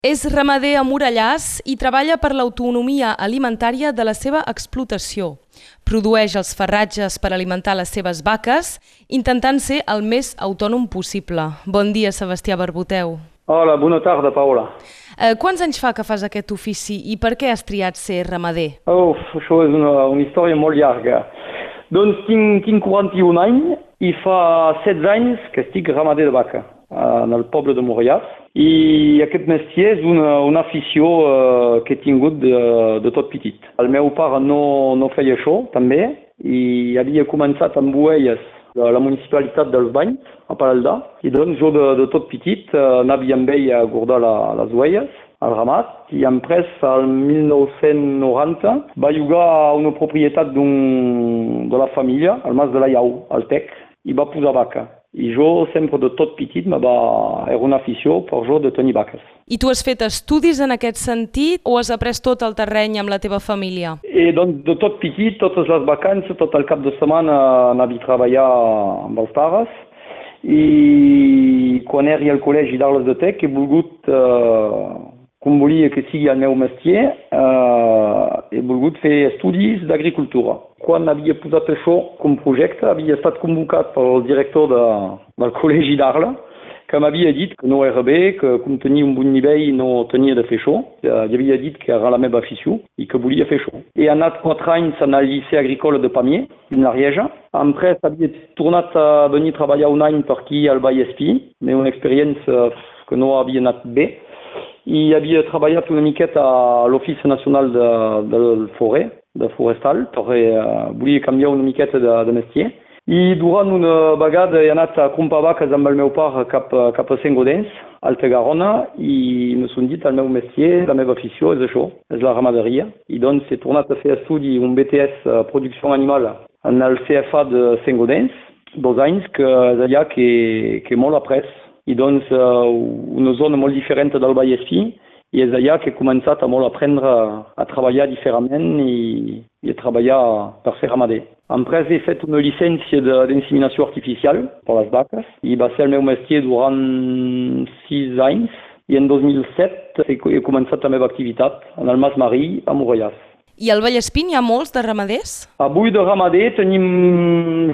És ramader a Morellàs i treballa per l'autonomia alimentària de la seva explotació. Produeix els ferratges per alimentar les seves vaques, intentant ser el més autònom possible. Bon dia, Sebastià Barboteu. Hola, bona tarda, Paola. Eh, quants anys fa que fas aquest ofici i per què has triat ser ramader? Oh, això és una, una història molt llarga. Doncs tinc, tinc 41 anys i fa 16 anys que estic ramader de vaca en el poble de Morellàs i aquest mestier és una, una afició uh, que he tingut de, de tot petit. El meu pare no, no feia això, també, i havia començat amb ovelles de la municipalitat dels Banys, a Paraldà, i doncs jo de, de tot petit uh, anava amb ell a guardar la, les ovelles al ramat i després, al 1990, va llogar a una propietat de la família, al Mas de la Iau, al Tec, i va posar vaca. I jo sempre de tot petit me va... era una afició per jo de tenir vaques. I tu has fet estudis en aquest sentit o has après tot el terreny amb la teva família? I doncs de tot petit, totes les vacances, tot el cap de setmana anava a treballar amb els pares i quan era al col·legi d'Arles de Tec he volgut eh, com volia que sigui el meu mestier, eh, he volgut fer estudis d'agricultura. Quan havia posat això com projecte, havia estat convocat pel director de, del col·legi d'Arla, que m'havia dit que no era bé, que com tenia un bon nivell no tenia de fer això. Ja havia dit que era la meva afició i que volia fer això. He anat quatre anys al liceu agricole de Pamiers, en l'Arieja. Après, havia tornat a venir treballar un any per aquí al Vallespí, però una experiència que no havia anat bé i havia treballat una miqueta a l'Ofici Nacional de, del Forer, de Forestal, perquè uh, volia canviar una miqueta de, de mestier. I durant una vegada he anat a comprar vaques amb el meu cap, cap a Sant Godens, Alta Garona, me són dit el meu mestier, la meva afició és això, és la ramaderia. I doncs he tornat a fer estudi, un BTS uh, Producció Animal en el CFA de Sant Godens, dos anys, que és allà que, que molt après i doncs uh, una zona molt diferent del Vallespí i és allà que he començat a molt aprendre a treballar diferentment i, i a treballar per ser ramader. Après, he fet una llicència d'inseminació artificial per les vaques i va ser el meu mestier durant sis anys i en 2007 he començat la meva activitat en el Mas Marí a Morellàs. I al Vallespí hi ha molts de ramaders? Avui de ramader tenim,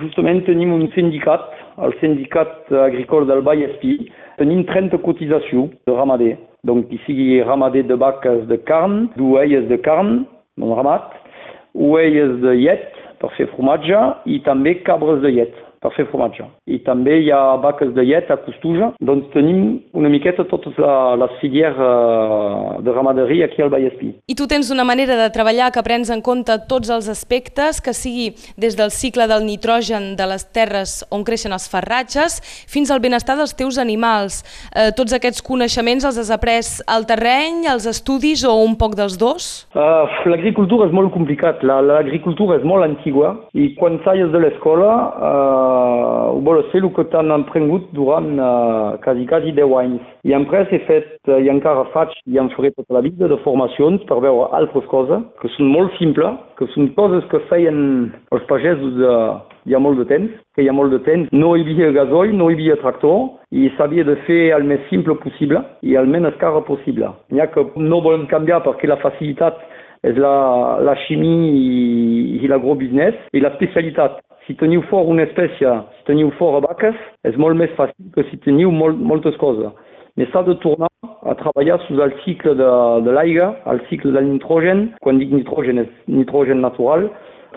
justament tenim un sindicat, el sindicat agricol del Vallespí. Tenim 30 cotitzacions de ramader. Donc, qui sigui ramader de vaques de carn, d'ovelles de carn, non ramat, ovelles de llet per fer formatge i també cabres de llet per fer formatge. I també hi ha vaques de llet a Costuja, doncs tenim una miqueta totes la, les filières uh, de ramaderia aquí al Vallespí. I tu tens una manera de treballar que prens en compte tots els aspectes, que sigui des del cicle del nitrogen de les terres on creixen els ferratges fins al benestar dels teus animals. Eh, tots aquests coneixements els has après al terreny, als estudis o un poc dels dos? Uh, L'agricultura és molt complicat, l'agricultura és molt antigua i quan saies de l'escola uh, que t'han emprengut durant uh, quasi, quasi 10 anys. I després he fet, uh, i encara faig, i en faré tota la vida, de formacions per veure altres coses, que són molt simples, que són coses que feien els pagesos de, hi ha molt de temps, que hi ha molt de temps no hi havia gasoil, no hi havia tractor, i s'havia de fer el més simple possible i el menys car possible. Ha que no volem canviar perquè la facilitat és la, la chimie i, i l'agrobusiness i la specialitat. Si teniu fort una espècie, si teniu fort vaques, és molt més fàcil que si teniu molt, moltes coses. Mais s'ha de tornar a treballar sus el cicle de, de l'aigua, el cicle del nitrogen, quan dic nitrogen és nitrogen natural,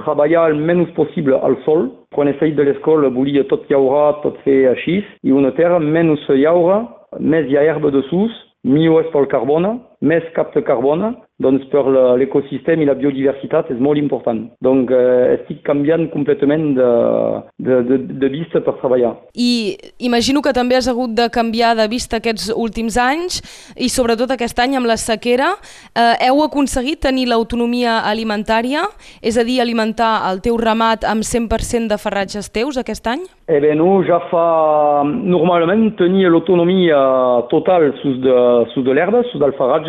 treballar el menys possible al sol. Quan he fet de l'escola volia tot llaurar, tot fer així, i una terra menys llaura, més hi ha herba de sus, millor és pel carbona, més capta carbona, doncs per l'ecosistema i la biodiversitat és molt important. Donc eh, estic canviant completament de, de, de, de vista per treballar. I imagino que també has hagut de canviar de vista aquests últims anys i sobretot aquest any amb la sequera. Eh, heu aconseguit tenir l'autonomia alimentària, és a dir, alimentar el teu ramat amb 100% de ferratges teus aquest any? Eh bé, no, ja fa... Normalment tenia l'autonomia total sus de, sus de l'herba, sus del ferratge,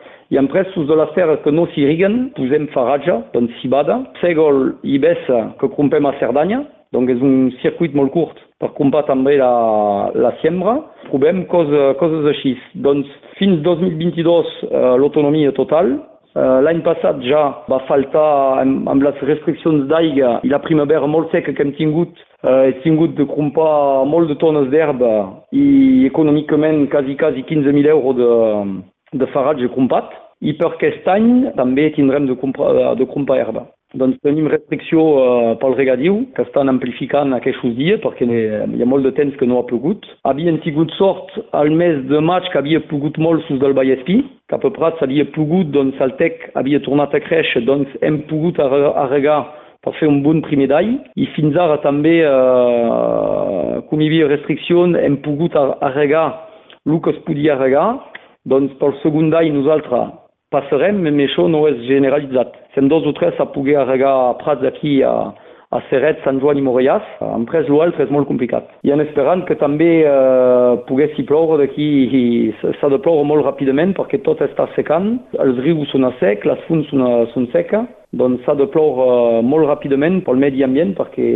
I en presos de les terres que no s'irriguen, posem faratge, doncs cibada, sègol i bessa que compem a Cerdanya, doncs és un circuit molt curt per comprar també la, la siembra. Trobem coses, coses així. Doncs fins 2022 eh, l'autonomia total, Uh, L'any passat ja va faltar amb, les restriccions d'aigua i la primavera molt seca que hem tingut, uh, he tingut de comprar molt de tones d'herba i econòmicament quasi, quasi 15.000 euros de, de faratge comprat. I per aquest any també tindrem de comprar, de comprar herba. Doncs tenim restricció uh, pel regadiu, que estan amplificant aquests dies perquè hi ha molt de temps que no ha plogut. Havien tingut sort al mes de maig que havia plogut molt sus del Vallespí, que a peu près s'havia pogut, doncs el tec havia tornat a créixer, doncs hem pogut arregar per fer un bon primer d'any i fins ara també, eh, com hi havia restriccions, hem pogut arregar el que es podia arregar, doncs pel segon d'any nosaltres passarem, però això no és generalitzat. Sem dos o tres a poder arregar prats aquí a, a Seret, Sant Joan i Morellàs. En pres l'altre és molt complicat. I en esperant que també eh, poguessi ploure d'aquí, s'ha de ploure molt ràpidament perquè tot està secant, els rius són a sec, les fonts són, són seques, doncs s'ha de ploure molt ràpidament pel medi ambient perquè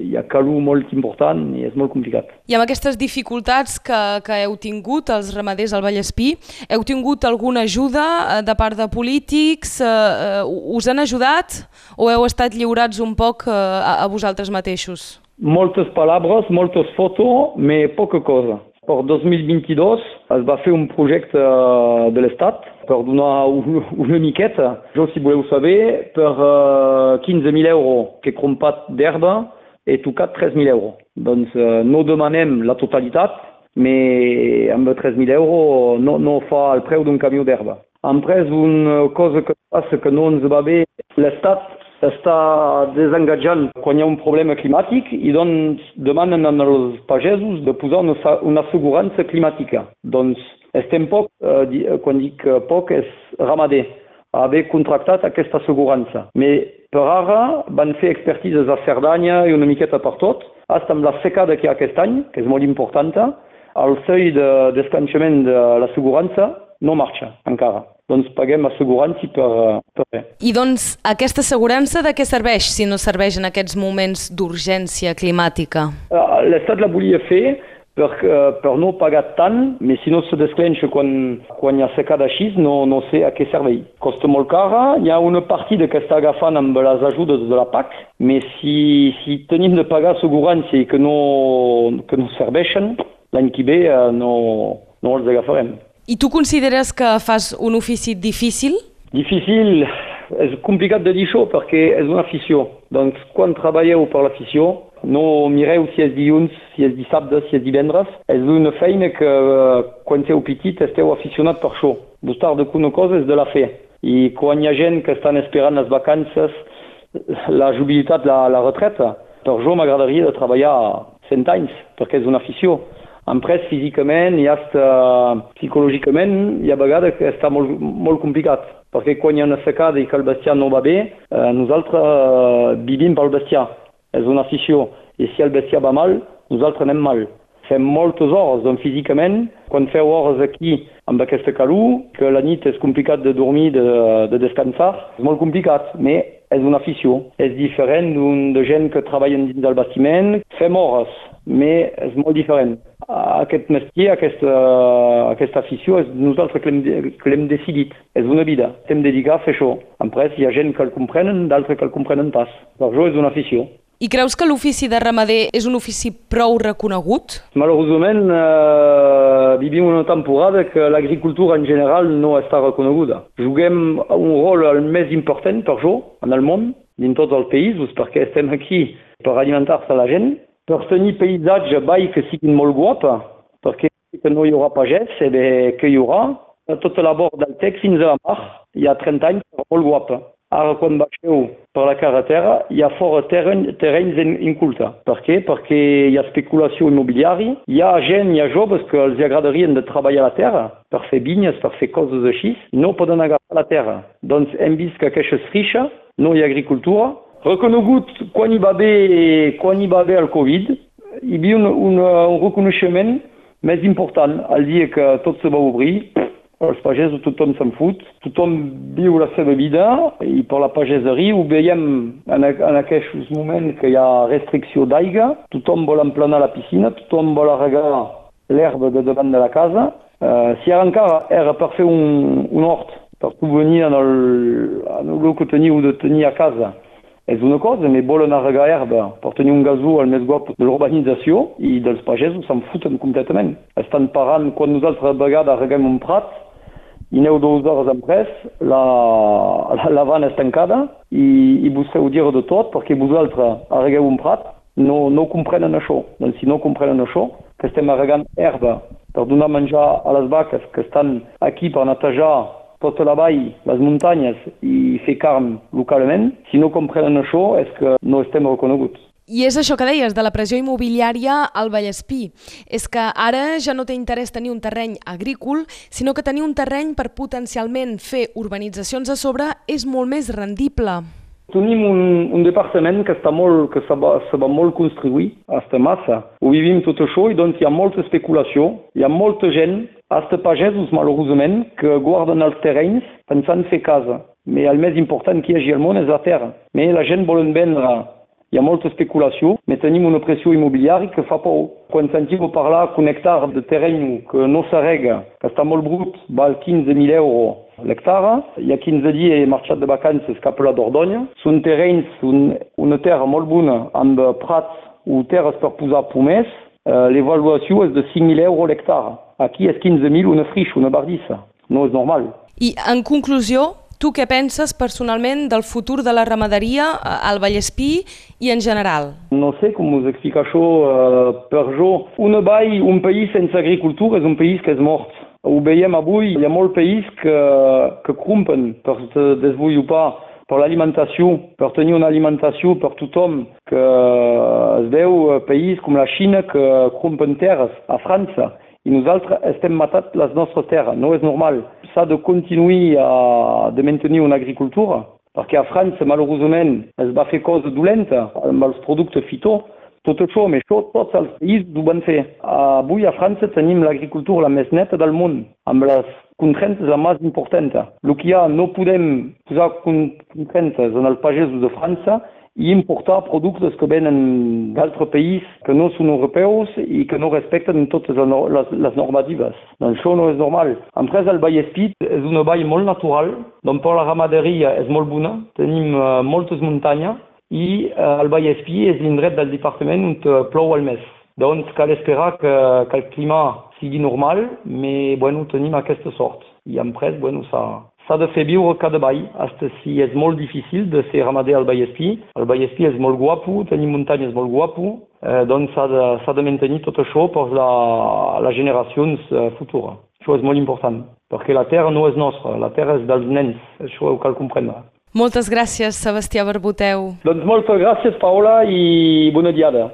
hi ha calor molt important i és molt complicat. I amb aquestes dificultats que, que heu tingut, els ramaders al Vallespí, heu tingut alguna ajuda eh, de part de polítics? Eh, eh, us han ajudat o heu estat lliurats un poc a, a vosaltres mateixos? Moltes paraules, moltes fotos, però poca cosa. Per 2022 es va fer un projecte de l'Estat per donar una miqueta, jo si voleu saber, per uh, 15.000 euros que he comprat d'herba he tocat 3.000 euros. Doncs uh, no demanem la totalitat, però amb 3.000 euros no, no fa el preu d'un camió d'herba. Hem pres una cosa que passa que no ens va bé, l'Estat està desengatjant quan hi ha un problema climàtic i doncs demanen als pagesos de posar una, una assegurança climàtica. Doncs estem poc, eh, quan dic poc, és ramader, haver contractat aquesta assegurança. Mais per ara van fer expertises a Cerdanya i una miqueta per tot, hasta amb la secada que hi ha aquest any, que és molt important, el seuil de descanxament de l'assegurança no marxa encara doncs paguem assegurança per, per res. I doncs aquesta assegurança de què serveix si no serveix en aquests moments d'urgència climàtica? Uh, L'Estat la volia fer per, uh, per no pagar tant, però si no se desclenxa quan, quan hi ha secada així, no, no sé a què serveix. Costa molt cara, hi ha una partida que està agafant amb les ajudes de la PAC, però si, si tenim de pagar assegurança i que no, que no serveixen, l'any que ve uh, no, no els agafarem. I tu consideres que fas un ofici difícil? Difícil, és complicat de dir això perquè és una afició. Doncs quan treballeu per l'afició, no mireu si és dilluns, si és dissabte, si és divendres. És una feina que quan sou petit esteu aficionat per això. Buscar de una cosa és de la fer. I quan hi ha gent que estan esperant les vacances, la jubilitat, la, la retreta, per jo m'agradaria de treballar 100 anys, perquè és una afició pres físicament i hasta psicològicament hi ha vegades que està molt, molt complicat perquè quan hi ha una secada i que el bestiar no va bé, eh, nosaltres eh, vivim pel bestiar. És una afició. I si el bestiar va mal, nosaltres anem mal. Fem moltes hores, doncs físicament, quan feu hores aquí amb aquesta calor, que la nit és complicat de dormir, de, de descansar, és molt complicat, però és una afició. És diferent d'un de gent que treballen dins del bastiment. Fem hores, però és molt diferent aquest mestier, aquesta, aquesta afició, és nosaltres que l'hem decidit. És una vida. Estem dedicats a fer això. Après, hi ha gent que el comprenen, d'altres que el comprenen pas. Per això és una afició. I creus que l'ofici de ramader és un ofici prou reconegut? Malauradament, eh, vivim una temporada que l'agricultura en general no està reconeguda. Juguem un rol el més important per jo en el món, dins tots els països, perquè estem aquí per alimentar-se la gent, per tenir paisatge bai que siguin molt guapa, perquè que no hi haurà pagès, eh que hi haurà tota la bord del Tec fins a la mar, hi ha 30 anys, molt guapa. Ara, quan baixeu per la carretera, hi ha fora terreny, terrenys inculta. Per què? Perquè hi ha especulació immobiliària, hi ha gent, hi ha joves que els agradarien de treballar la terra, per fer vinyes, per fer coses així, no poden agafar la terra. Doncs agricultura. Reconegut quan hi va haver, quan hi va haver el Covid, hi havia un, un, un reconeixement més important. Al dia que tot se va obrir, els pagesos tothom se'n fot, tothom viu la seva vida. I per la pageseria ho veiem en, en aquests moments que hi ha restricció d'aigua, tothom vol emplenar la piscina, tothom vol regar l'herba de davant de la casa. Uh, si ara encara era per fer un, un hort, per venir en el, en el que teniu de tenir a casa, una cosa, mais volen regar herba per tenir un gasó al més guap de l'urbanització i dels pagesos se'n foten completament. Estan parant, quan nosaltres a vegades reguem un prat, i aneu dues hores després, la, la, la van és tancada i, i vos feu dir de tot perquè vosaltres arregueu un prat, no, no comprenen això. Doncs si no comprenen això, que estem arregant herba per donar menjar a les vaques que estan aquí per netejar tota la vall, les muntanyes i fer carn localment, si no comprenen això és que no estem reconeguts. I és això que deies, de la pressió immobiliària al Vallespí. És que ara ja no té interès tenir un terreny agrícola, sinó que tenir un terreny per potencialment fer urbanitzacions a sobre és molt més rendible. Tenim un, un departament que, està molt, que se, va, se va molt construir, hasta massa. Ho vivim tot això i doncs hi ha molta especulació, hi ha molta gent, hasta pagesos malauradament, que guarden els terrenys pensant fer casa. Però el més important que hi hagi al món és la terra. Però la gent volen vendre hi ha molta especulació, però tenim una pressió immobiliària que fa por. Quan sentim parlar que un hectare de terreny que no s'arrega, que està molt brut, val 15.000 euros l'hectare, hi ha 15 dies he marxat de vacances cap a la Dordonya, són terrenys, un, una terra molt bona, amb prats o terres per posar pomers, eh, l'avaluació és de 5.000 euros l'hectare. Aquí és 15.000 una frixa, una bardissa. No és normal. I en conclusió, Tu què penses personalment del futur de la ramaderia eh, al Vallespí i en general? No sé com us explicar això uh, per jo. Un vall, un país sense agricultura és un país que és mort. Veiem avui, hi ha molts països que, que crumpen per se desenvolupar per l'alimentació, per tenir una alimentació per tothom, que es veu eh, països com la Xina que crumpen terres, a França, i nosaltres estem matant les nostres terres. No és normal. S'ha de continuar a, de mantenir una agricultura, perquè a França, malauradament, es va fer cosa dolenta amb els productes fito, tot això, tots els països ho van fer. Avui a França tenim l'agricultura la més neta del món, amb les contraintes la més important. El que ha, no podem posar contraintes en els pagesos de França i importar productes que venen d'altres països que no són europeus i que no respecten totes les, les normatives. Doncs això no és normal. Després, el Vallespí és una vall molt natural, doncs per la ramaderia és molt bona, tenim uh, moltes muntanyes i uh, el Vallespí és l'indret del departament on uh, plou el mes. Doncs cal esperar que, que el clima sigui normal, però bueno, tenim aquesta sort. I després, bueno, ça, s'ha de fer viure cada ball, hasta si és molt difícil de ser ramader al Vallespí. El Vallespí és molt guapo, tenim muntanyes molt guapo, eh, doncs s'ha de, de mantenir tot això per la, les generacions eh, futures. Això és molt important, perquè la terra no és nostra, la terra és dels nens, això ho cal comprendre. Moltes gràcies, Sebastià Barboteu. Doncs moltes gràcies, Paola, i bona diada.